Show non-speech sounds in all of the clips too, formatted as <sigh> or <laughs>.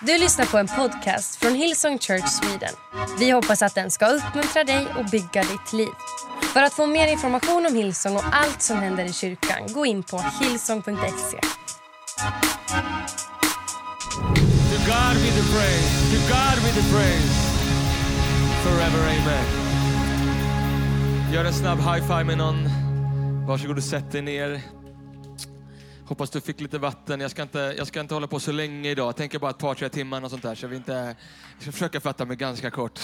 Du lyssnar på en podcast från Hillsong Church Sweden. Vi hoppas att den ska uppmuntra dig och bygga ditt liv. För att få mer information om Hillsong och allt som händer i kyrkan, gå in på hillsong.se. To God be the praise. To God be the praise. Forever amen. Gör en snabb high five med någon. Varsågod och sätt dig ner. Hoppas du fick lite vatten. Jag ska inte, jag ska inte hålla på så länge idag. Jag tänker bara ett par, tre timmar och sånt där. Så vi inte, jag ska försöka fatta mig ganska kort.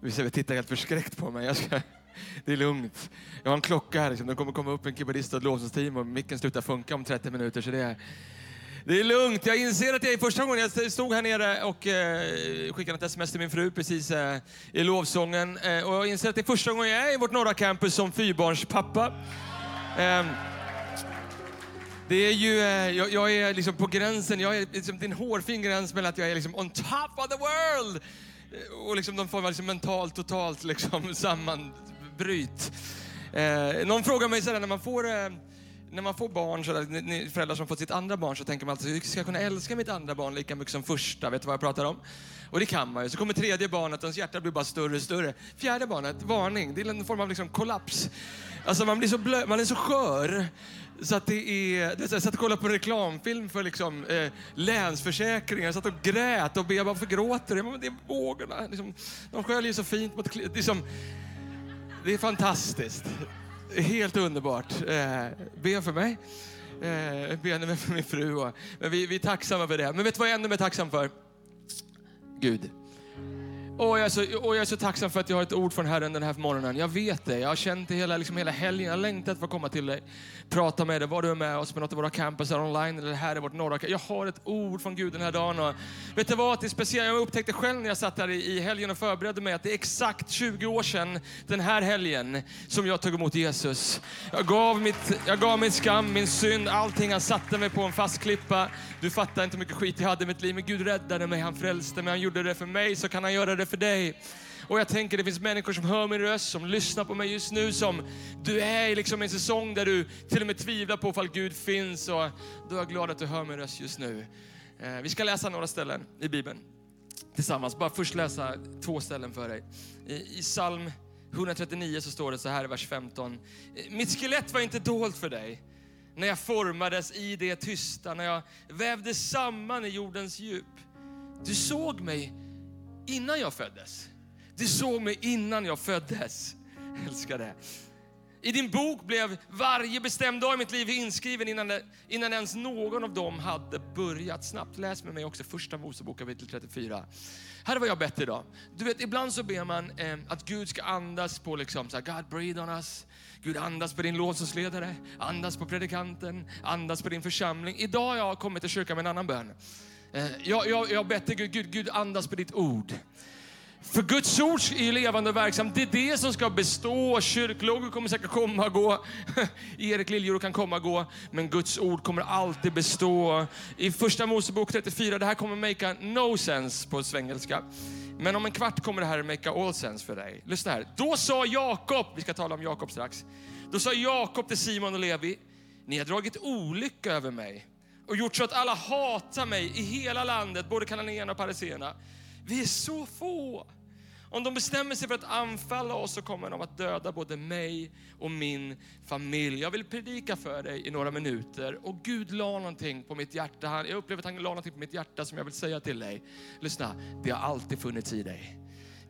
Vissa tittar helt förskräckt på mig. Jag ska, det är lugnt. Jag har en klocka här. Liksom. Det kommer komma upp en keyboardist och ett lovsångsteam och micken slutar funka om 30 minuter. Så det är, det är lugnt. Jag inser att jag är första gången jag stod här nere och eh, skickade ett sms till min fru precis eh, i lovsången. Eh, och jag inser att det är första gången jag är i vårt norra campus som fyrbarnspappa. Eh, det är ju, eh, jag, jag, är liksom på gränsen, jag är liksom, det är en hårfin gräns mellan att jag är liksom on top of the world eh, och liksom någon form av liksom mentalt totalt liksom <laughs> sammanbryt. Eh, någon frågar mig sådär när man får eh, när man får barn, sådär, ni föräldrar som fått sitt andra barn, så tänker man alltid, ska jag kunna älska mitt andra barn lika mycket som första? Vet du vad jag pratar om? Och det kan man ju. Så kommer tredje barnet, och ens hjärta blir bara större och större. Fjärde barnet, varning, det är en form av liksom kollaps. Alltså man blir så blö, man är så skör. Så att det är, det är så jag satt och kollade på en reklamfilm för liksom, eh, Länsförsäkringar. Jag satt och grät och jag bara, varför gråter du? Det är vågorna. Liksom, de sköljer så fint mot liksom, Det är fantastiskt. Helt underbart. Eh, be för mig. Eh, be för min fru. Och, men vi, vi är tacksamma för det. Men vet du vad jag är ännu mer tacksam för? Gud. Och jag, är så, och jag är så tacksam för att jag har ett ord från Herren den här morgonen. Jag vet det. Jag har känt det hela, liksom hela helgen. Jag har längtat för att komma till dig. Prata med dig. Var du är med oss på något av våra campusar online eller här i vårt norra Jag har ett ord från Gud den här dagen. Och vet du vad? Det är speciellt. Jag upptäckte själv när jag satt här i, i helgen och förberedde mig att det är exakt 20 år sedan den här helgen som jag tog emot Jesus. Jag gav, mitt, jag gav min skam, min synd, allting. Han satte mig på en fast klippa. Du fattar inte hur mycket skit jag hade i mitt liv. Men Gud räddade mig. Han frälste mig. Han gjorde det för mig. Så kan han göra det för dig. Och jag tänker det finns människor som hör min röst, som lyssnar på mig just nu, som du är i liksom en säsong där du till och med tvivlar på ifall Gud finns. Och då är jag glad att du hör min röst just nu. Eh, vi ska läsa några ställen i Bibeln tillsammans. Bara först läsa två ställen för dig. I, i psalm 139 så står det så här i vers 15. Mitt skelett var inte dolt för dig när jag formades i det tysta, när jag vävdes samman i jordens djup. Du såg mig innan jag föddes. Du såg mig innan jag föddes. <laughs> Jag älskar det. I din bok blev varje bestämd dag i mitt liv inskriven innan, det, innan ens någon av dem hade börjat. Snabbt läs med mig också första Mosebok kapitel 34. Här är vad jag bett idag. Du vet, ibland så ber man eh, att Gud ska andas på liksom, så här, God breathe on us. Gud andas på din lovsångsledare, andas på predikanten, andas på din församling. Idag har jag kommit till kyrkan med en annan bön. Eh, jag, jag, jag bett dig, Gud, Gud, Gud andas på ditt ord. För Guds ord är levande och verksamt. Det är det som ska bestå. Kyrklogor kommer säkert komma och gå. <laughs> Erik Liljor kan komma och gå. Men Guds ord kommer alltid bestå. I första Mosebok 34, det här kommer make no sense på svengelska. Men om en kvart kommer det här make all sense för dig. Lyssna här. Då sa Jakob, vi ska tala om Jakob strax. Då sa Jakob till Simon och Levi, ni har dragit olycka över mig och gjort så att alla hatar mig i hela landet, både kananéerna och pariserna. Vi är så få. Om de bestämmer sig för att anfalla oss så kommer de att döda både mig och min familj. Jag vill predika för dig i några minuter och Gud la någonting på mitt hjärta. Jag upplever att han la någonting på mitt hjärta som jag vill säga till dig. Lyssna, det har alltid funnits i dig.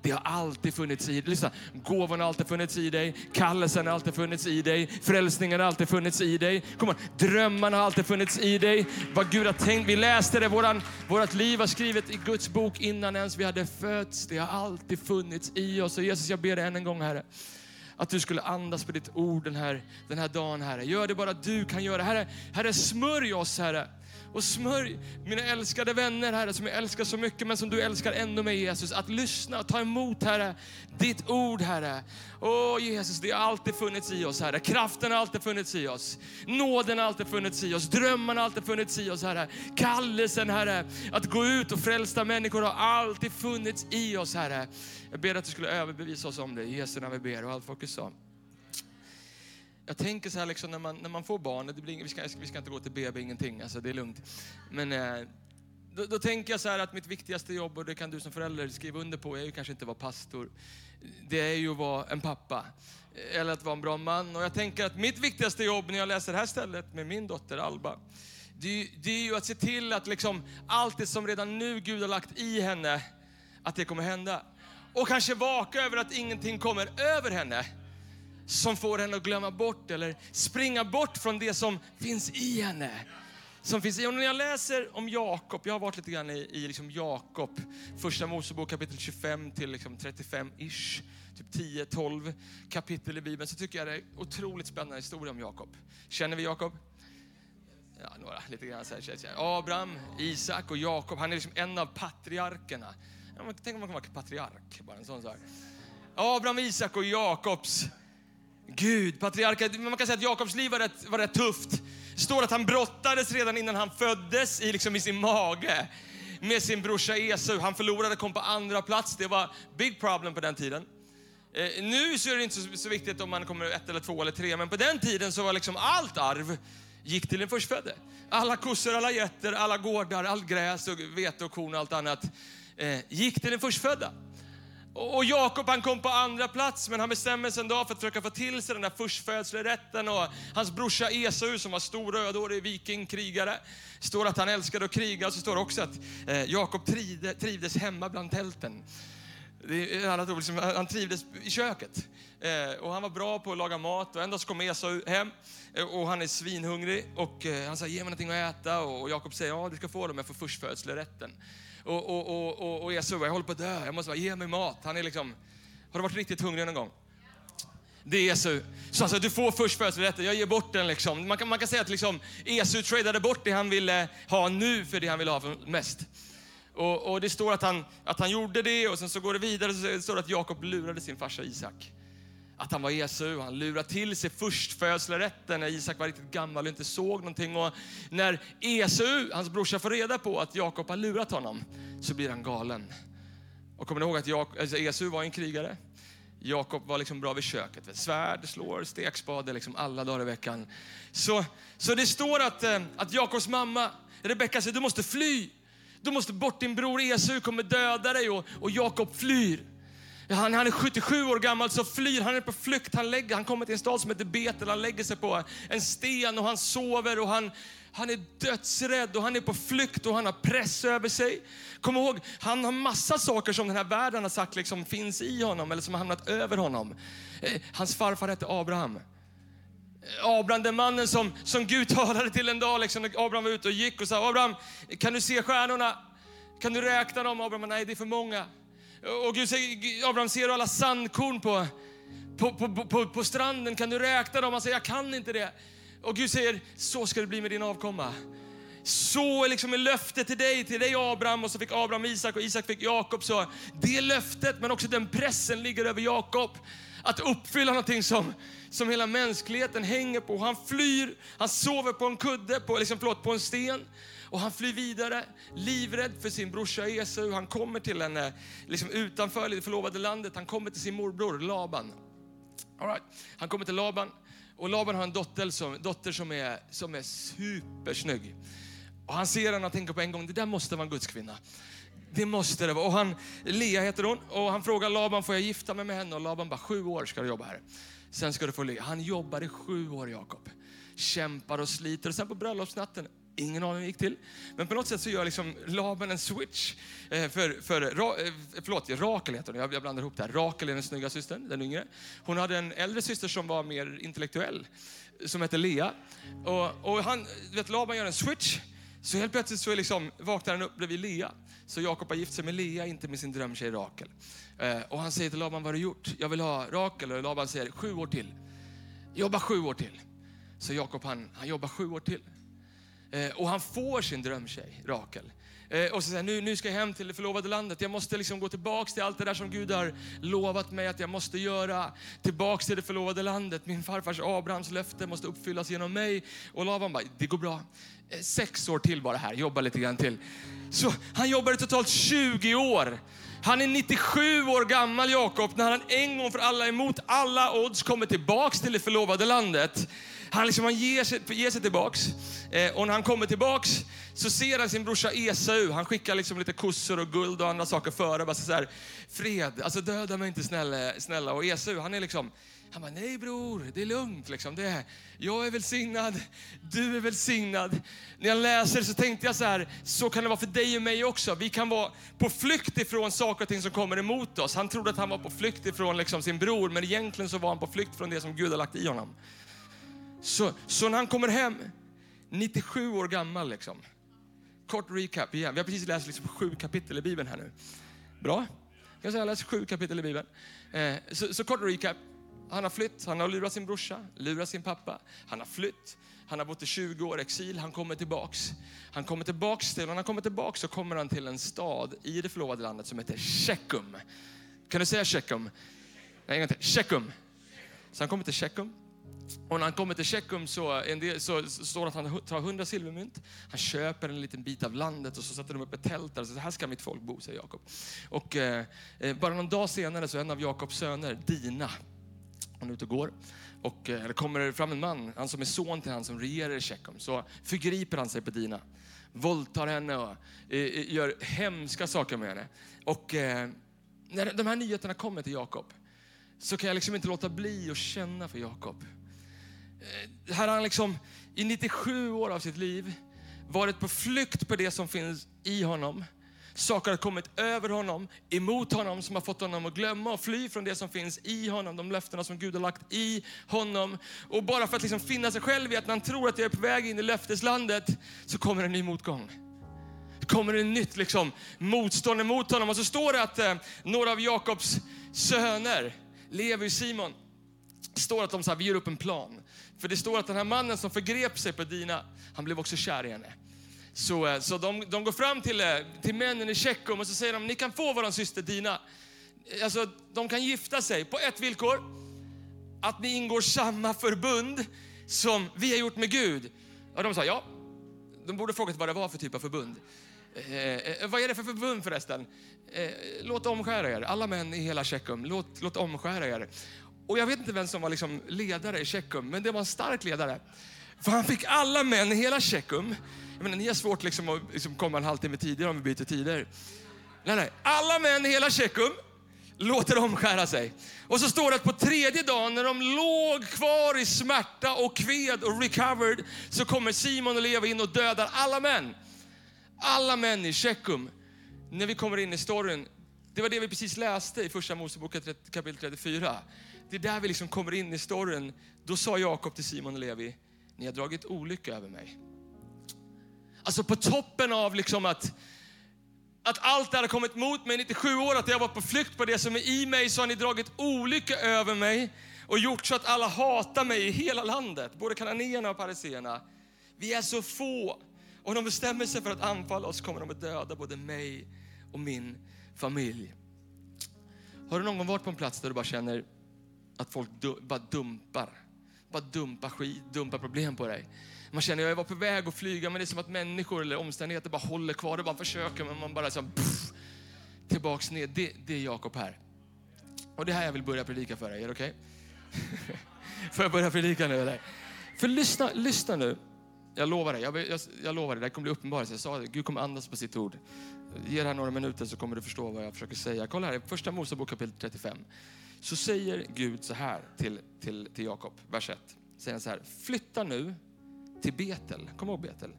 Det har alltid funnits i dig. Lyssna, gåvan har alltid funnits i dig. Kallelsen har alltid funnits i dig. Frälsningen har alltid funnits i dig. Kom on, drömmarna har alltid funnits i dig. Vad Gud har tänkt. Vi läste det, våran, vårat liv var skrivet i Guds bok innan ens vi hade fötts. Det har alltid funnits i oss. Och Jesus, jag ber dig än en gång, Herre att du skulle andas på ditt ord den här, den här dagen, Herre. Gör det bara du kan göra. Herre, herre smörj oss, Herre och smörj mina älskade vänner, Herre, som jag älskar så mycket, men som du älskar ännu mer, Jesus. Att lyssna och ta emot, Herre, ditt ord, Herre. Åh Jesus, det har alltid funnits i oss, Herre. Kraften har alltid funnits i oss. Nåden har alltid funnits i oss. Drömmarna har alltid funnits i oss, Herre. Kallelsen, Herre, att gå ut och frälsa människor har alltid funnits i oss, Herre. Jag ber att du skulle överbevisa oss om det. I Jesu namn vi ber och allt folket sa. Jag tänker så här liksom när man, när man får barn, det blir, vi, ska, vi ska inte gå till BB, ingenting, alltså det är lugnt. Men eh, då, då tänker jag så här att mitt viktigaste jobb, och det kan du som förälder skriva under på, är ju kanske inte att vara pastor. Det är ju att vara en pappa. Eh, eller att vara en bra man. Och jag tänker att mitt viktigaste jobb när jag läser det här stället med min dotter Alba, det, det är ju att se till att liksom allt det som redan nu Gud har lagt i henne, att det kommer hända. Och kanske vaka över att ingenting kommer över henne som får henne att glömma bort eller springa bort från det som finns i henne. Som finns i. Och när jag läser om Jakob, jag har varit lite grann i, i liksom Jakob, första Mosebok kapitel 25 till liksom 35-ish, typ 10-12 kapitel i Bibeln, så tycker jag det är otroligt spännande historia om Jakob. Känner vi Jakob? Ja, några, lite grann så här, Abraham, Isak och Jakob, han är liksom en av patriarkerna. Tänk om man kan vara patriark, bara en sån sak. Abraham, Isak och Jakobs Gud, patriarker. Man kan säga att Jakobs liv var rätt, var rätt tufft. Det står att han brottades redan innan han föddes i, liksom i sin mage med sin brorsa Esau. Han förlorade, kom på andra plats. Det var big problem på den tiden. Eh, nu så är det inte så, så, viktigt om man kommer ett eller två eller tre, men på den tiden så var liksom allt arv gick till den förstfödde. Alla kossor, alla getter, alla gårdar, allt gräs och vete och korn och allt annat eh, gick till den förstfödda. Och Jakob han kom på andra plats, men han bestämmer sig en dag för att försöka få till sig den där förstfödslerätten. Och hans brorsa Esau som var stor rödhårig vikingkrigare, står att han älskade att kriga. Och så står det också att eh, Jakob trivdes hemma bland tälten. Liksom, han trivdes i köket. Eh, och han var bra på att laga mat. Och en dag så kom Esau hem eh, och han är svinhungrig. Och eh, han sa, ge mig någonting att äta. Och Jakob säger, ja du ska få det, men jag får förstfödslerätten och, och, och, och, och Esau, jag håller på att dö, jag måste bara ge mig mat. Han är liksom, har du varit riktigt hungrig någon gång? Det är Esau. Så alltså, du får först födelserätten, jag ger bort den liksom. Man kan, man kan säga att liksom, Esau tradade bort det han ville ha nu för det han ville ha mest. Och, och, det står att han, att han gjorde det och sen så går det vidare så står det att Jakob lurade sin farsa Isak att han var Esau. Han lurade till sig förstfödslorätten när Isak var riktigt gammal och inte såg någonting. Och när Esau, hans brorsa, får reda på att Jakob har lurat honom så blir han galen. Och kommer ni ihåg att alltså Esau var en krigare? Jakob var liksom bra vid köket. Svärd, slår, stekspade liksom alla dagar i veckan. Så, så det står att, eh, att Jakobs mamma Rebecka säger du måste fly. Du måste bort, din bror Esau kommer döda dig och, och Jakob flyr. Han, han är 77 år gammal så flyr, han är på flykt. Han, lägger, han kommer till en stad som heter Betel, han lägger sig på en sten och han sover och han, han är dödsrädd och han är på flykt och han har press över sig. Kom ihåg, han har massa saker som den här världen har sagt liksom finns i honom eller som har hamnat över honom. Eh, hans farfar hette Abraham. Eh, Abraham, den mannen som, som Gud talade till en dag, liksom, när Abraham var ute och gick och sa, Abraham, kan du se stjärnorna? Kan du räkna dem? Abraham, nej det är för många. Och Gud säger, Abraham, ser du alla sandkorn på, på, på, på, på stranden? Kan du räkna dem? Han säger, jag kan inte det. Och Gud säger, så ska det bli med din avkomma. Så är liksom löftet till dig, till dig Abraham och så fick Abraham Isak och Isak fick Jakob. Så det löftet, men också den pressen ligger över Jakob. Att uppfylla någonting som, som hela mänskligheten hänger på. Han flyr, han sover på en kudde, på, liksom, förlåt, på en sten. Och han flyr vidare, livrädd för sin brorsa Esau. Han kommer till henne liksom utanför det förlovade landet. Han kommer till sin morbror Laban. All right. Han kommer till Laban och Laban har en dotter som, dotter som, är, som är supersnygg. Och han ser henne och tänker på en gång, det där måste vara en gudskvinna. Det måste det vara. Och han, Lea heter hon och han frågar Laban, får jag gifta mig med henne? Och Laban bara, sju år ska du jobba här. Sen ska du få Lea. Han jobbar i sju år Jakob. Kämpar och sliter och sen på bröllopsnatten Ingen aning hur det gick till. Men på något sätt så gör liksom Laban en switch. Eh, för, för, eh, förlåt, Rakel heter hon. Jag blandar ihop det här. Rakel är den snygga systern, den yngre. Hon hade en äldre syster som var mer intellektuell, som hette Lea. Och, och han, vet, Laban gör en switch. Så helt plötsligt så är liksom, vaknar han upp bredvid Lea. Så Jakob har gift sig med Lea, inte med sin drömtjej Rakel. Eh, och han säger till Laban, vad har du gjort? Jag vill ha Rakel. Och Laban säger, sju år till. Jobba sju år till. Så Jakob han, han jobbar sju år till. Eh, och han får sin drömtjej, Rakel. Eh, och så säger nu, nu ska jag hem till det förlovade landet. Jag måste liksom gå tillbaks till allt det där som Gud har lovat mig att jag måste göra. Tillbaks till det förlovade landet. Min farfars Abrahams löfte måste uppfyllas genom mig. Och Lavan bara, det går bra. Eh, sex år till bara här, jobba lite grann till. Så han jobbade totalt 20 år. Han är 97 år gammal, Jakob, när han en gång för alla emot alla odds kommer tillbaks till det förlovade landet. Han, liksom, han ger, sig, ger sig tillbaks. Eh, och när han kommer tillbaks så ser han sin brorsa Esau. Han skickar liksom lite kossor och guld och andra saker före. Bara alltså så här, fred, alltså döda mig inte snälla. snälla. Och Esau, han är liksom, han bara, nej bror, det är lugnt. Liksom. Det är, jag är välsignad, du är välsignad. När jag läser så tänkte jag så här, så kan det vara för dig och mig också. Vi kan vara på flykt ifrån saker och ting som kommer emot oss. Han trodde att han var på flykt ifrån liksom sin bror, men egentligen så var han på flykt från det som Gud har lagt i honom. Så, så när han kommer hem, 97 år gammal liksom. Kort recap igen. Vi har precis läst liksom sju kapitel i Bibeln här nu. Bra. Jag har läst sju kapitel i Bibeln. Eh, så, så kort recap. Han har flytt, han har lurat sin brorsa, lurat sin pappa. Han har flytt, han har bott i 20 år exil, han kommer tillbaks. Han kommer tillbaks till, när han kommer tillbaks så kommer han till en stad i det förlovade landet som heter Shekum. Kan du säga Shekum? Nej, en gång till. Shekum. Så han kommer till Shekum. Och när han kommer till Tjeckum så, del, så, så står det att han tar 100 silvermynt. Han köper en liten bit av landet och så sätter de upp ett tält där. Så här ska mitt folk bo, säger Jakob. Och eh, eh, bara någon dag senare så är en av Jakobs söner, Dina, han är ute och går. Och eh, det kommer fram en man, han som är son till han som regerar i Tjeckum. Så förgriper han sig på Dina. Våldtar henne och eh, eh, gör hemska saker med henne. Och eh, när de här nyheterna kommer till Jakob så kan jag liksom inte låta bli att känna för Jakob. Eh, här har han liksom i 97 år av sitt liv varit på flykt på det som finns i honom Saker har kommit över honom, emot honom, som har fått honom att glömma och fly från det som finns i honom, de löftena som Gud har lagt i honom. Och bara för att liksom finna sig själv i att när han tror att jag är på väg in i löfteslandet, så kommer en ny motgång. Det kommer en nytt liksom, motstånd emot honom. Och så står det att eh, några av Jakobs söner, Levi och Simon, står att de så här, vi gör upp en plan. För det står att den här mannen som förgrep sig på Dina, han blev också kär i henne. Så, eh, så de, de går fram till, eh, till männen i Tjeckum och så säger de, ni kan få vår syster Dina. Eh, alltså, de kan gifta sig på ett villkor. Att ni ingår samma förbund som vi har gjort med Gud. Och de sa ja. De borde frågat vad det var för typ av förbund. Eh, eh, vad är det för förbund förresten? Eh, låt omskära er, alla män i hela Tjeckum. Låt, låt omskära er. Och jag vet inte vem som var liksom ledare i Tjeckum, men det var en stark ledare. För han fick alla män i hela Tjeckum jag menar, ni har svårt liksom att liksom komma en halvtimme tidigare om vi byter tider. Nej, nej. Alla män i hela Tjeckum låter omskära sig. Och så står det att på tredje dagen när de låg kvar i smärta och kved och recovered så kommer Simon och Levi in och dödar alla män. Alla män i Tjeckum. När vi kommer in i storyn, det var det vi precis läste i första Mosebok kapitel 34. Det är där vi liksom kommer in i storyn. Då sa Jakob till Simon och Levi, ni har dragit olycka över mig. Alltså på toppen av liksom att, att allt det här har kommit mot mig 97 år, att jag varit på flykt på det som är i mig, så har ni dragit olycka över mig och gjort så att alla hatar mig i hela landet, både kananéerna och pariséerna. Vi är så få och om de bestämmer sig för att anfalla oss kommer de att döda både mig och min familj. Har du någon gång varit på en plats där du bara känner att folk bara dumpar, bara dumpar skit, dumpar problem på dig? Man känner, jag var på väg att flyga, men det är som att människor eller omständigheter bara håller kvar. Det bara försöker, men man bara så pff, tillbaks ner. Det, det är Jakob här. Och det här jag vill börja predika för dig. Är det okej? Okay? <laughs> Får jag börja predika nu eller? För lyssna, lyssna nu. Jag lovar dig, jag, jag, jag lovar dig, det här kommer bli uppenbart. Jag sa det, Gud kommer andas på sitt ord. Ge det här några minuter så kommer du förstå vad jag försöker säga. Kolla här, första Mosebok kapitel 35. Så säger Gud så här till, till, till Jakob, vers 1. Säger han så här, flytta nu till Betel. Kom ihåg Betel.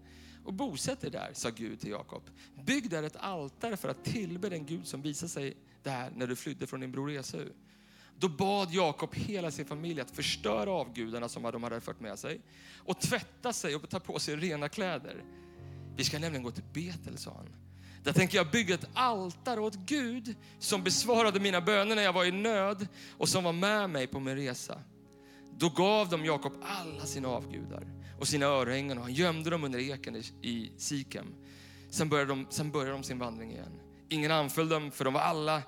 Och bosätt er där, sa Gud till Jakob. Bygg där ett altare för att tillbe den Gud som visade sig där när du flydde från din bror Esau. Då bad Jakob hela sin familj att förstöra avgudarna som de hade fört med sig och tvätta sig och ta på sig rena kläder. Vi ska nämligen gå till Betel, sa han. Där tänker jag bygga ett altare åt Gud som besvarade mina böner när jag var i nöd och som var med mig på min resa. Då gav de Jakob alla sina avgudar och sina örhängen och han gömde dem under eken i Sikem. Sen började, de, sen började de sin vandring igen. Ingen anföll dem för de var alla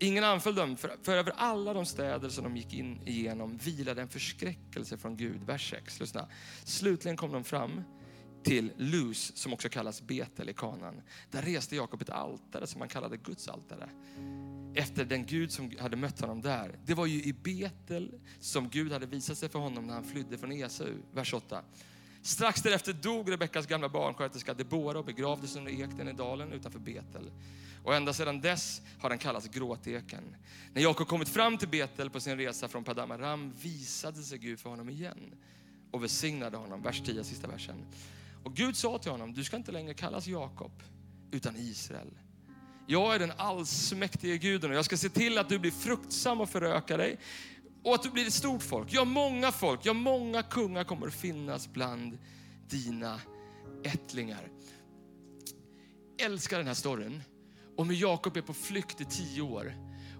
Ingen anföll dem, för, för över alla de städer som de gick in igenom vilade en förskräckelse från Gud. Vers 6, lyssna. Slutligen kom de fram till Luz, som också kallas Betel i Kanan. Där reste Jakob ett altare som han kallade Guds altare. Efter den Gud som hade mött honom där. Det var ju i Betel som Gud hade visat sig för honom när han flydde från Esau. Vers 8. Strax därefter dog Rebeckas gamla barnsköterska Debora och begravdes under ekten i dalen utanför Betel. Och ända sedan dess har den kallats gråteken. När Jakob kommit fram till Betel på sin resa från Padam Aram visade sig Gud för honom igen och välsignade honom. Vers 10, sista versen. Och Gud sa till honom, du ska inte längre kallas Jakob, utan Israel. Jag är den allsmäktige guden och jag ska se till att du blir fruktsam och föröka dig och att du blir ett stort folk. Ja, många folk, ja, många kungar kommer att finnas bland dina ättlingar. Älskar den här storyn om hur Jakob är på flykt i tio år.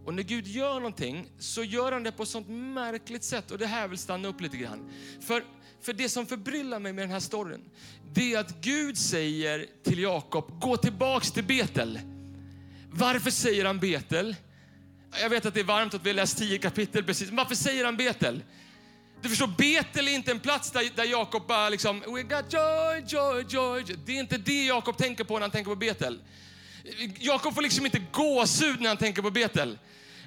Och när Gud gör någonting så gör han det på ett sånt märkligt sätt. Och det här vill stanna upp lite grann. För, för det som förbryllar mig med den här storyn, det är att Gud säger till Jakob, gå tillbaks till Betel. Varför säger han Betel? Jag vet att det är varmt att vi har läst tio kapitel precis, men varför säger han Betel? Du förstår, Betel är inte en plats där, där Jakob bara liksom, we got joy, joy, joy. Det är inte det Jakob tänker på när han tänker på Betel. Jakob får liksom inte gåshud när han tänker på Betel.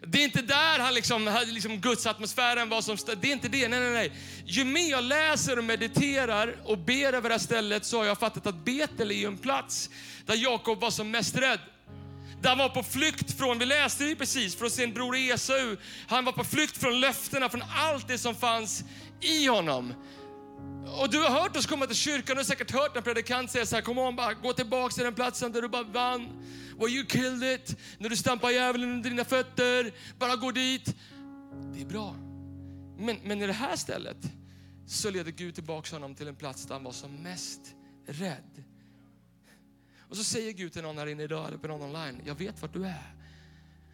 Det är inte där han liksom, liksom Guds atmosfären var som... Det är inte det. Nej, nej, nej. Ju mer jag läser och mediterar och ber över det här stället så har jag fattat att Betel är en plats där Jakob var som mest rädd. Där han var på flykt från, vi läste det precis, från sin bror Esau. Han var på flykt från löftena, från allt det som fanns i honom. Och du har hört oss komma till kyrkan, du har säkert hört en predikant säga så här, kom on, bara gå tillbaka till den platsen där du bara vann. Where you killed it. När du stampar djävulen under dina fötter. Bara gå dit. Det är bra. Men, men i det här stället så leder Gud tillbaka honom till en plats där han var som mest rädd. Och så säger Gud till någon här inne idag, eller på någon online, jag vet vart du är.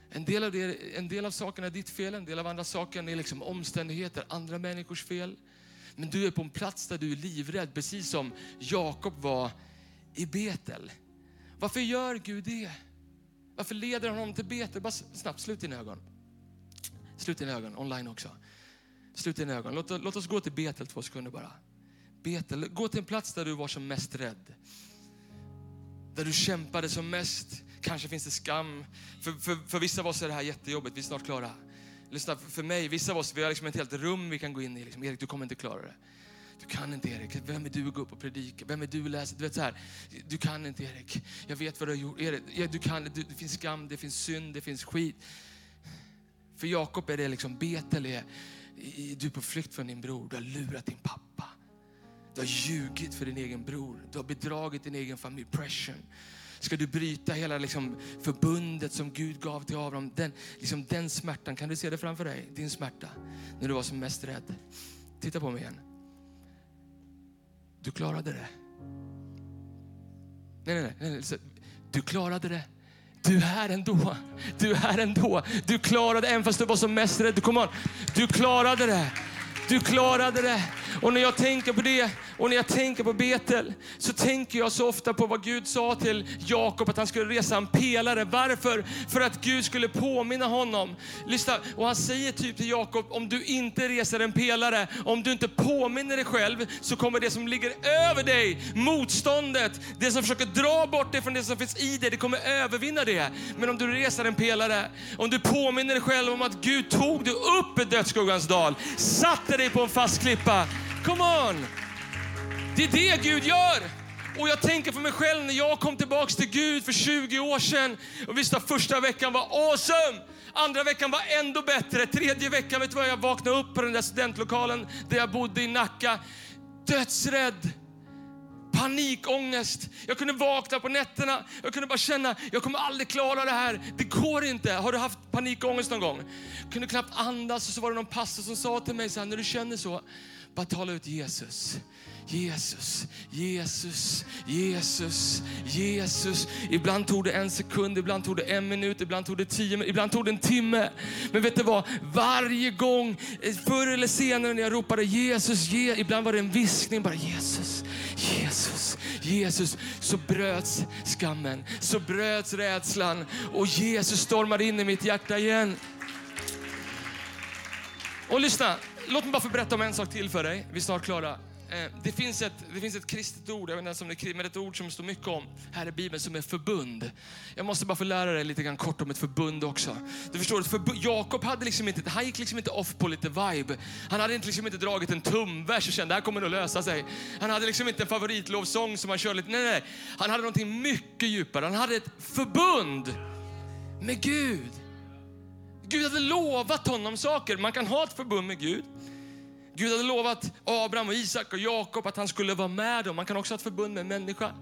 En del, av det, en del av sakerna är ditt fel, en del av andra sakerna är liksom omständigheter, andra människors fel. Men du är på en plats där du är livrädd, precis som Jakob var i Betel. Varför gör Gud det? Varför leder han honom till Betel? Bara snabbt, slut dina ögon. Slut dina ögon, online också. Slut dina ögon. Låt, låt oss gå till Betel två sekunder bara. Betel, gå till en plats där du var som mest rädd. Där du kämpade som mest. Kanske finns det skam. För, för, för vissa av oss är det här jättejobbigt, vi är snart klara. Lyssna, för mig, vissa av oss, vi har liksom ett helt rum vi kan gå in i. Liksom, Erik, du kommer inte klara det. Du kan inte Erik. Vem är du att gå upp och predika? Vem är du att läsa? Du vet så här, du kan inte Erik. Jag vet vad du har gjort. Erik, du kan, du, det finns skam, det finns synd, det finns skit. För Jakob är det liksom, Betel är, du är på flykt från din bror. Du har lurat din pappa. Du har ljugit för din egen bror. Du har bedragit din egen familj. Pressure. Ska du bryta hela liksom förbundet som Gud gav till Abraham? Den, liksom den smärtan, kan du se det framför dig? Din smärta, när du var som mest rädd. Titta på mig igen. Du klarade det. Nej, nej, nej. nej. Du klarade det. Du är här ändå. Du är här ändå. Du klarade det även fast du var som mest rädd. Kom on. Du klarade det. Du klarade det. Och när jag tänker på det och när jag tänker på Betel så tänker jag så ofta på vad Gud sa till Jakob att han skulle resa en pelare. Varför? För att Gud skulle påminna honom. Lyssna, och han säger typ till Jakob, om du inte reser en pelare, om du inte påminner dig själv så kommer det som ligger över dig, motståndet, det som försöker dra bort dig från det som finns i dig, det kommer övervinna det. Men om du reser en pelare, om du påminner dig själv om att Gud tog dig upp i dödsskuggans dal, satte dig på en fast klippa. Come on! Det är det Gud gör. Och jag tänker för mig själv när jag kom tillbaks till Gud för 20 år sedan. Och visst, att första veckan var awesome. Andra veckan var ändå bättre. Tredje veckan, vet du vad? Jag vaknade upp på den där studentlokalen där jag bodde i Nacka. Dödsrädd. Panikångest. Jag kunde vakna på nätterna. Jag kunde bara känna, jag kommer aldrig klara det här. Det går inte. Har du haft panikångest någon gång? Jag kunde knappt andas och så var det någon pastor som sa till mig så här, när du känner så, bara tala ut Jesus. Jesus, Jesus, Jesus, Jesus. Ibland tog det en sekund, ibland tog det en minut, ibland tog det tio minuter, ibland tog det en timme. Men vet du vad? Varje gång, eh, förr eller senare när jag ropade Jesus, Je ibland var det en viskning bara Jesus, Jesus, Jesus. Så bröts skammen, så bröts rädslan och Jesus stormade in i mitt hjärta igen. Och lyssna, låt mig bara få berätta om en sak till för dig. Vi är snart klara. Eh, det, finns ett, det finns ett kristet ord, jag vet inte om det är men ett ord som står mycket om här i Bibeln som är förbund. Jag måste bara få lära dig lite grann kort om ett förbund också. Du förstår, ett förbund, Jakob hade liksom inte, han gick liksom inte off på lite vibe. Han hade liksom inte dragit en tumvers och kände det här kommer att lösa sig. Han hade liksom inte en favoritlovsång som han körde lite, nej, nej. Han hade någonting mycket djupare. Han hade ett förbund med Gud. Gud hade lovat honom saker. Man kan ha ett förbund med Gud. Gud hade lovat Abraham, och Isak och Jakob att han skulle vara med dem. Man kan också ha ett förbund med en människa.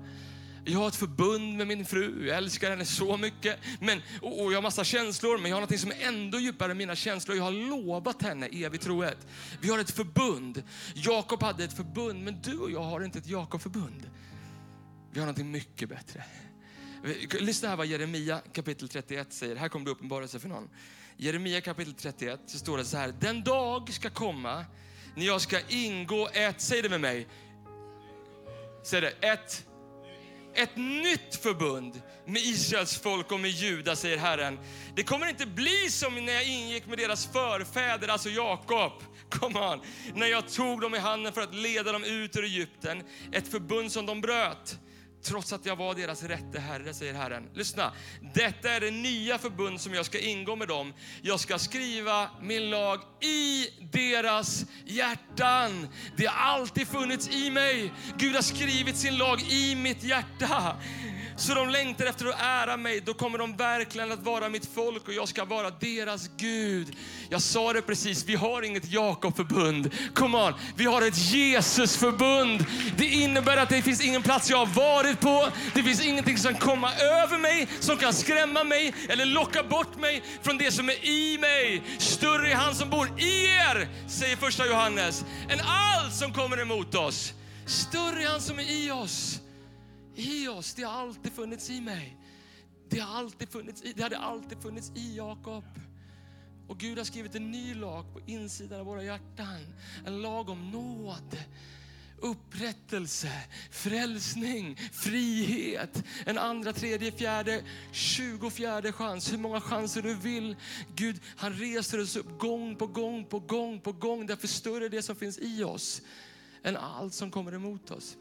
Jag har ett förbund med min fru, jag älskar henne så mycket. Men, och, och jag har massa känslor, men jag har något som är ändå djupare än mina känslor. Jag har lovat henne evig trohet. Vi har ett förbund. Jakob hade ett förbund, men du och jag har inte ett Jakob-förbund. Vi har något mycket bättre. Lyssna här vad Jeremia kapitel 31 säger. Här kommer det uppenbarelse för någon. Jeremia kapitel 31 så står det så här. Den dag ska komma när jag ska ingå ett, säg det med mig. Säg det, ett, ett nytt förbund med Israels folk och med Juda, säger Herren. Det kommer inte bli som när jag ingick med deras förfäder, alltså Jakob. Come on. När jag tog dem i handen för att leda dem ut ur Egypten. Ett förbund som de bröt trots att jag var deras rätte herre, säger Herren. Lyssna, detta är det nya förbund som jag ska ingå med dem. Jag ska skriva min lag i deras hjärtan. Det har alltid funnits i mig. Gud har skrivit sin lag i mitt hjärta. Så de längtar efter att ära mig. Då kommer de verkligen att vara mitt folk och jag ska vara deras Gud. Jag sa det precis, vi har inget Jakob-förbund. Come on, vi har ett Jesus-förbund. Det innebär att det finns ingen plats jag har varit på. Det finns ingenting som kan komma över mig, som kan skrämma mig eller locka bort mig från det som är i mig. Större är han som bor i er, säger första Johannes, än allt som kommer emot oss. Större är han som är i oss i oss. Det har alltid funnits i mig. Det, har alltid funnits i, det hade alltid funnits i Jakob. Och Gud har skrivit en ny lag på insidan av våra hjärtan. En lag om nåd, upprättelse, frälsning, frihet. En andra, tredje, fjärde, tjugofjärde chans. Hur många chanser du vill. Gud, han reser oss upp gång på gång på gång på gång. Därför större det som finns i oss än allt som kommer emot oss.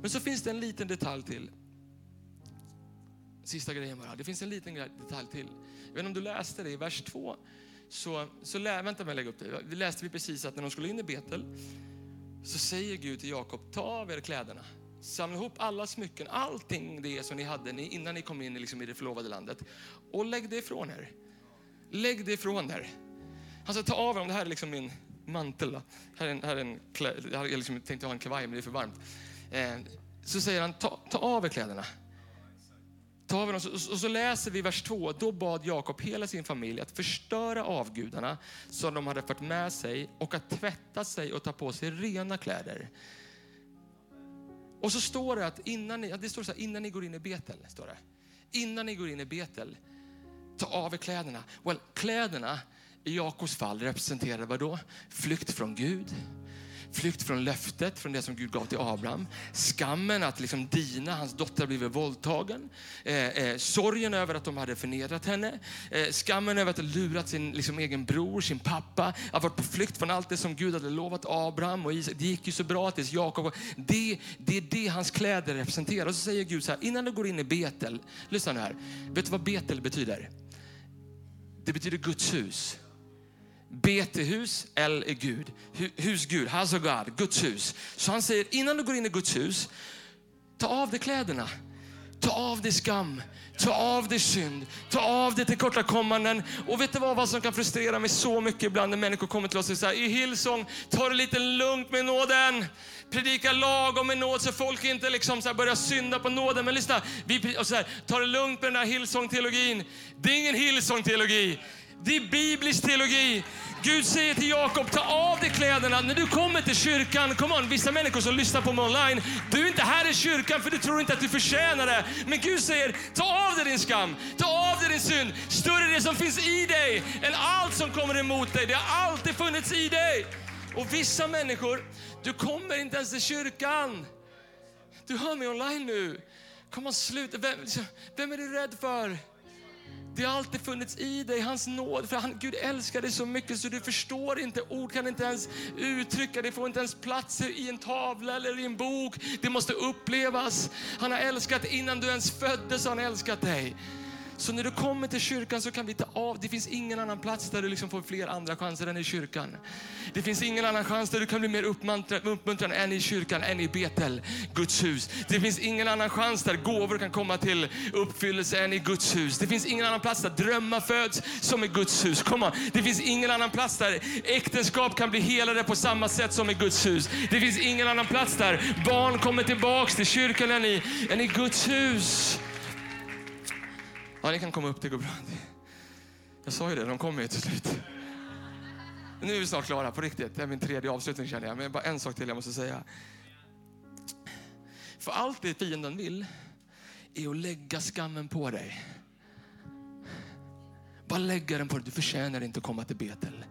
Men så finns det en liten detalj till. Sista grejen bara. Det finns en liten detalj till. Jag vet inte om du läste det i vers 2. Så, så lä, vänta med att lägga upp det. Vi läste vi precis att när de skulle in i Betel så säger Gud till Jakob, ta av er kläderna. Samla ihop alla smycken, allting det som ni hade innan ni kom in liksom i det förlovade landet och lägg det ifrån er. Lägg det ifrån er. Han sa, ta av dem, det här är liksom min mantel. Då. Här är en, här är en klä, jag liksom tänkte ha en kavaj men det är för varmt. Eh, så säger han, ta, ta av er kläderna. Ta av er dem. Och så läser vi vers 2. Då bad Jakob hela sin familj att förstöra avgudarna som de hade fört med sig och att tvätta sig och ta på sig rena kläder. Och så står det att innan ni, det står så här, innan ni går in i Betel, står det. Innan ni går in i Betel, ta av er kläderna. Well, kläderna i Jakobs fall representerar vad då? Flykt från Gud, flykt från löftet, från det som Gud gav till Abraham. Skammen att liksom Dina, hans dotter, blivit våldtagen. Eh, eh, sorgen över att de hade förnedrat henne. Eh, skammen över att ha lurat sin liksom, egen bror, sin pappa. Att varit på flykt från allt det som Gud hade lovat Abraham och Isak. Det gick ju så bra tills Jakob. Det, det är det hans kläder representerar. Och så säger Gud så här, innan du går in i Betel, lyssna nu här. Vet du vad Betel betyder? Det betyder Guds hus. Betehus, L är Gud. Husgud, house of God, Guds hus. Så han säger, innan du går in i Guds hus, ta av dig kläderna. Ta av dig skam, ta av dig synd, ta av dig tillkortakommanden. Och vet du vad, vad som kan frustrera mig så mycket ibland när människor kommer till oss och säger i Hillsong, ta det lite lugnt med nåden. Predika lagom med nåd så folk inte liksom så börjar synda på nåden. Men lyssna, vi, och så här, ta det lugnt med den här Hillsong-teologin. Det är ingen Hillsong-teologi. Det är biblisk teologi. Gud säger till Jakob, ta av dig kläderna när du kommer till kyrkan. come on, vissa människor som lyssnar på mig online, du är inte här i kyrkan för du tror inte att du förtjänar det. Men Gud säger, ta av dig din skam, ta av dig din synd. Större är det som finns i dig än allt som kommer emot dig. Det har alltid funnits i dig. Och vissa människor, du kommer inte ens till kyrkan. Du hör mig online nu. Kom on, sluta. Vem, vem är du rädd för? Det har alltid funnits i dig, hans nåd. För han, Gud älskar dig så mycket så du förstår inte. Ord kan inte ens uttrycka, det får inte ens plats i en tavla eller i en bok. Det måste upplevas. Han har älskat innan du ens föddes, har han älskat dig. Så när du kommer till kyrkan så kan vi ta av. Det finns ingen annan plats där du liksom får fler andra chanser än i kyrkan. Det finns ingen annan chans där du kan bli mer uppmuntrad, än i kyrkan, än i Betel, Guds hus. Det finns ingen annan chans där gåvor kan komma till uppfyllelse än i Guds hus. Det finns ingen annan plats där drömmar föds som i Guds hus. Kom on. Det finns ingen annan plats där äktenskap kan bli helade på samma sätt som i Guds hus. Det finns ingen annan plats där barn kommer tillbaks till kyrkan än i, än i Guds hus. Ja, ni kan komma upp, det går bra. Jag sa ju det, de kommer ju till slut. Nu är vi snart klara, på riktigt. Det är min tredje avslutning känner jag. Men bara en sak till jag måste säga. För allt det fienden vill är att lägga skammen på dig. Bara lägga den på dig. Du förtjänar inte att komma till Betel.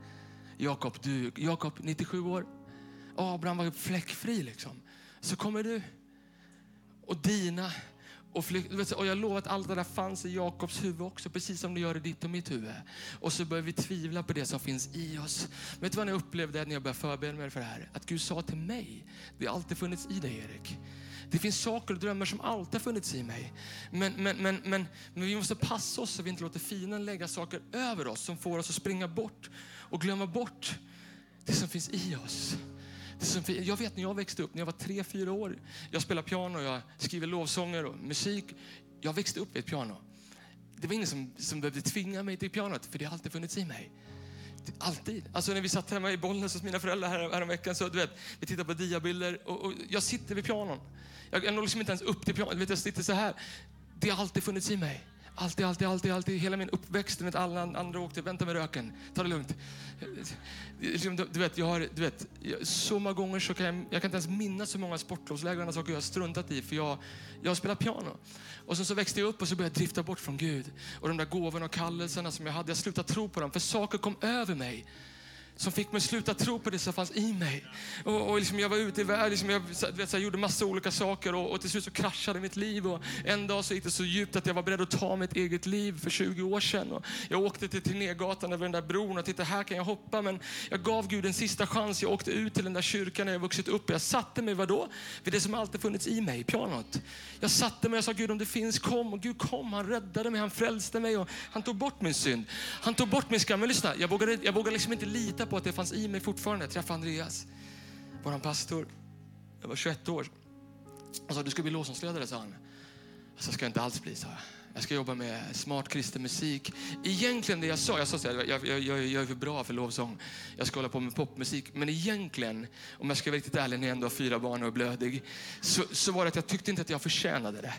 Jakob, du, Jakob 97 år. Abraham var fläckfri liksom. Så kommer du och dina och, flykt, och jag lovar att allt det där fanns i Jakobs huvud också, precis som det gör i ditt och mitt huvud. Och så börjar vi tvivla på det som finns i oss. Vet du vad jag upplevde när jag började förbereda mig för det här? Att Gud sa till mig, det har alltid funnits i dig Erik. Det finns saker och drömmar som alltid har funnits i mig. Men, men, men, men, men vi måste passa oss så vi inte låter fienden lägga saker över oss som får oss att springa bort och glömma bort det som finns i oss. Jag vet när jag växte upp, när jag var tre, fyra år. Jag spelar piano, jag skriver lovsånger och musik. Jag växte upp vid ett piano. Det var ingen som, som behövde tvinga mig till pianot, för det har alltid funnits i mig. Alltid. Alltså när vi satt hemma i Bollnäs hos mina föräldrar här, häromveckan, så du vet, vi tittade på diabilder och, och jag sitter vid pianon. Jag, jag når liksom inte ens upp till pianot, jag sitter så här. Det har alltid funnits i mig. Alltid, alltid, alltid, alltid. Hela min uppväxt, vet, alla andra åkte, vänta med röken, ta det lugnt. Liksom, du vet, jag har, du vet, så många gånger så kan jag, jag kan inte ens minnas så många sportlovsläger och andra saker jag har struntat i för jag, jag spelar piano. Och sen så växte jag upp och så började jag drifta bort från Gud. Och de där gåvorna och kallelserna som jag hade, jag slutade tro på dem för saker kom över mig som fick mig sluta tro på det som fanns i mig. Och, och liksom jag var ute i världen, liksom jag, vet, så här, gjorde massa olika saker och, och, till slut så kraschade mitt liv. Och en dag så gick det så djupt att jag var beredd att ta mitt eget liv för 20 år sedan. Och jag åkte till Tegnérgatan över den där bron och tittade, här kan jag hoppa. Men jag gav Gud en sista chans. Jag åkte ut till den där kyrkan där jag vuxit upp. Jag satte mig, vadå? Vid det som alltid funnits i mig, pianot. Jag satte mig och sa, Gud om det finns, kom. Och Gud kom, han räddade mig, han frälste mig och han tog bort min synd. Han tog bort min skam. Men lyssna, jag vågade, jag vågade liksom inte lita på att det fanns i mig fortfarande. Jag träffade Andreas, vår pastor. Jag var 21 år. Han sa, du ska bli lovsångsledare, sa han. Så ska jag inte alls bli, sa jag. Jag ska jobba med smart kristen musik. Egentligen det jag sa, jag sa så här, jag, jag, jag, jag är för bra för lovsång. Jag ska hålla på med popmusik. Men egentligen, om jag ska vara riktigt ärlig, när jag ändå har fyra barn och är blödig, så, så var det att jag tyckte inte att jag förtjänade det.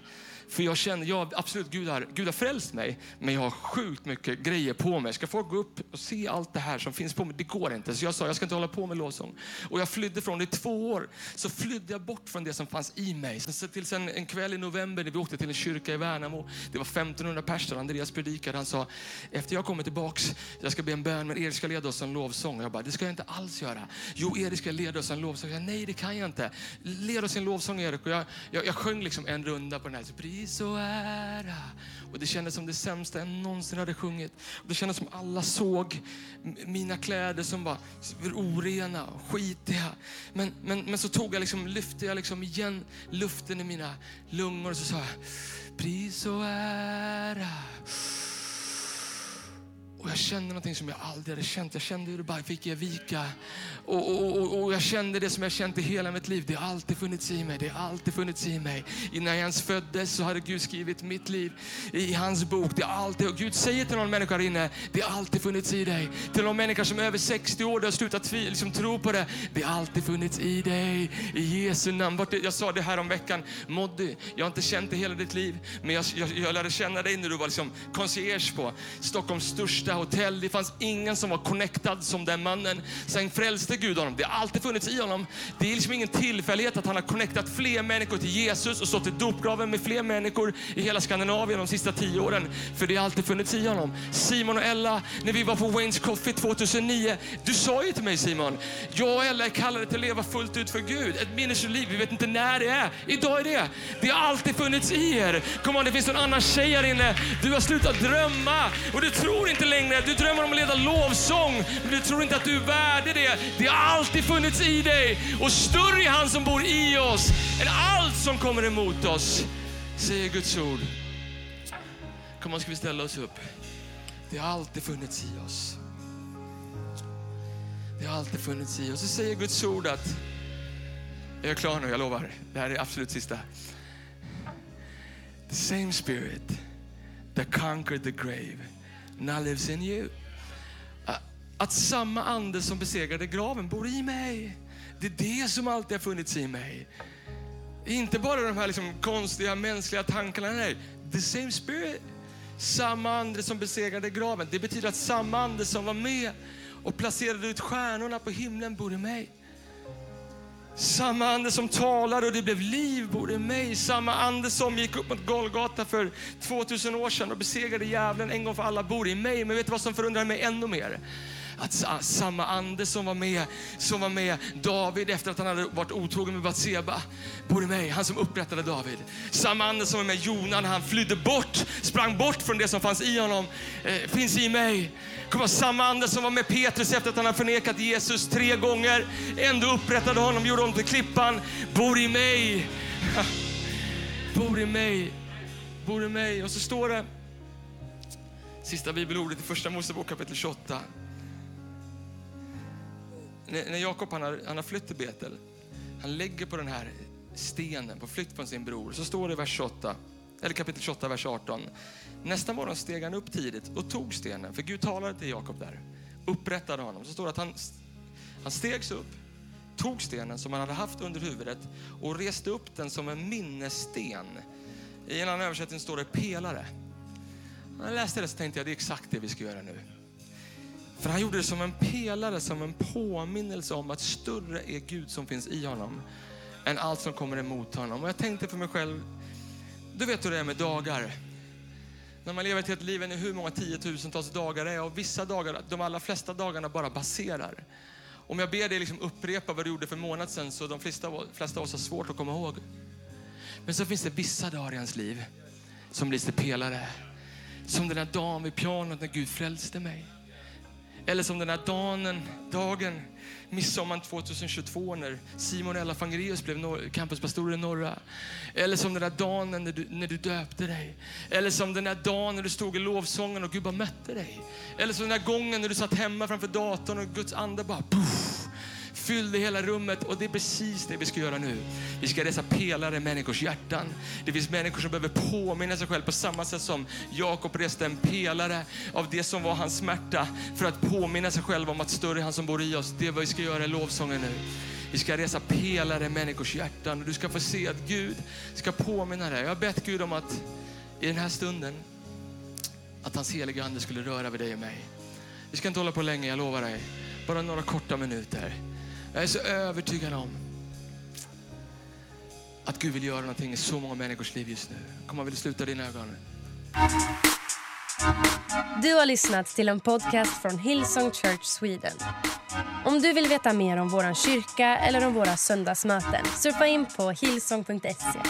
För jag känner, ja, absolut, Gud har, Gud har frälst mig, men jag har sjukt mycket grejer på mig. Ska folk gå upp och se allt det här som finns på mig? Det går inte. Så jag sa, jag ska inte hålla på med lovsång. Och jag flydde från det i två år. Så flydde jag bort från det som fanns i mig. Så tills en, en kväll i november när vi åkte till en kyrka i Värnamo. Det var 1500 personer. Andreas predikade. Han sa, efter jag kommer tillbaks, jag ska be en bön, men Erik ska leda oss en lovsång. Jag bara, det ska jag inte alls göra. Jo, Erik ska leda oss en lovsång. Jag, Nej, det kan jag inte. Led oss en lovsång, Erik. Och jag, jag, jag sjöng liksom en runda på den här. Så, pris och ära. Och det kändes som det sämsta jag någonsin hade sjungit. Och det kändes som alla såg mina kläder som var orena och skitiga. Men, men, men så tog jag liksom, lyfte jag liksom igen luften i mina lungor och så sa jag, pris och ära. Och jag kände någonting som jag aldrig hade känt. Jag kände hur det bara fick ge vika. Och, och, och, och, jag kände det som jag känt i hela mitt liv. Det har alltid funnits i mig. Det har alltid funnits i mig. Innan jag ens föddes så hade Gud skrivit mitt liv i hans bok. Det har alltid, och Gud säger till någon människa inne, det har alltid funnits i dig. Till någon människa som är över 60 år, du har slutat tvivla, liksom tro på det. Det har alltid funnits i dig. I Jesu namn. Vart, Jag sa det här om veckan. Moddy, jag har inte känt det hela ditt liv, men jag, jag, jag lärde känna dig när du var liksom concierge på Stockholms största hotell. Det fanns ingen som var connectad som den mannen. Sen frälste Gud honom. Det har alltid funnits i honom. Det är liksom ingen tillfällighet att han har connectat fler människor till Jesus och stått i dopgraven med fler människor i hela Skandinavien de sista tio åren. För det har alltid funnits i honom. Simon och Ella, när vi var på Wayne's Coffee 2009. Du sa ju till mig Simon, jag och Ella är kallade till att leva fullt ut för Gud. Ett minnesliv, vi vet inte när det är. Idag är det. Det har alltid funnits i er. Kom on, det finns en annan tjej här inne. Du har slutat drömma och du tror inte längre. Du drömmer om att leda lovsång, men du tror inte att du är värdig det. Det har alltid funnits i dig och större är han som bor i oss än allt som kommer emot oss, säger Guds ord. Kom on, ska vi ställa oss upp? Det har alltid funnits i oss. Det har alltid funnits i oss. Så säger Guds ord att, jag är klar nu, jag lovar. Det här är absolut sista. The same spirit that conquered the grave now lives in you. Att samma ande som besegrade graven bor i mig. Det är det som alltid har funnits i mig. Inte bara de här liksom konstiga mänskliga tankarna. Nej, the same spirit. Samma ande som besegrade graven. Det betyder att samma ande som var med och placerade ut stjärnorna på himlen bor i mig. Samma ande som talade och det blev liv bor i mig. Samma ande som gick upp mot Golgata för 2000 år sedan och besegrade djävulen en gång för alla bor i mig. Men vet du vad som förundrar mig ännu mer? Att samma ande som var med, som var med David efter att han hade varit otrogen med Batseba, bor i mig, han som upprättade David. Samma ande som var med Jona när han flydde bort, sprang bort från det som fanns i honom, eh, finns i mig. Kom samma ande som var med Petrus efter att han hade förnekat Jesus tre gånger, ändå upprättade honom, gjorde honom till klippan, bor i mig. <laughs> bor i mig, bor i mig. Och så står det, sista bibelordet i första Mosebok kapitel 28 när Jakob han har, han har flytt till Betel, han lägger på den här stenen på flykt från sin bror. Så står det i vers 28, eller kapitel 28, vers 18. Nästa morgon steg han upp tidigt och tog stenen, för Gud talade till Jakob där. Upprättade honom. Så står det att han, han stegs upp, tog stenen som han hade haft under huvudet och reste upp den som en minnessten. I en annan översättning står det pelare. När jag läste det så tänkte jag det är exakt det vi ska göra nu. För han gjorde det som en pelare, som en påminnelse om att större är Gud som finns i honom än allt som kommer emot honom. Och jag tänkte för mig själv, du vet hur det är med dagar. När man lever ett helt liv, hur många tiotusentals dagar det är och vissa dagar, de allra flesta dagarna bara passerar. Om jag ber dig liksom upprepa vad du gjorde för en månad sedan så de flesta, flesta av oss har svårt att komma ihåg. Men så finns det vissa dagar i ens liv som blir lite pelare. Som den där dagen vid pianot när Gud frälste mig. Eller som den här dagen, dagen midsommar 2022 när Simon Ella Fangreus blev campuspastor i norra. Eller som den där dagen när du, när du döpte dig. Eller som den där dagen när du stod i lovsången och Gud bara mötte dig. Eller som den där gången när du satt hemma framför datorn och Guds ande bara puff, fyllde hela rummet. Och det är precis det vi ska göra nu. Vi ska resa pelare i människors hjärtan. Det finns människor som behöver påminna sig själv på samma sätt som Jakob reste en pelare av det som var hans smärta för att påminna sig själv om att större är han som bor i oss. Det är vad vi ska göra i lovsången nu. Vi ska resa pelare i människors hjärtan och du ska få se att Gud ska påminna dig. Jag har bett Gud om att i den här stunden att hans heliga Ande skulle röra vid dig och mig. Vi ska inte hålla på länge, jag lovar dig. Bara några korta minuter. Jag är så övertygad om att Gud vill göra någonting i så många människors liv just nu. Kom, vill du sluta dina ögon? Du har lyssnat till en podcast från Hillsong Church Sweden. Om du vill veta mer om vår kyrka eller om våra söndagsmöten surfa in på hillsong.se.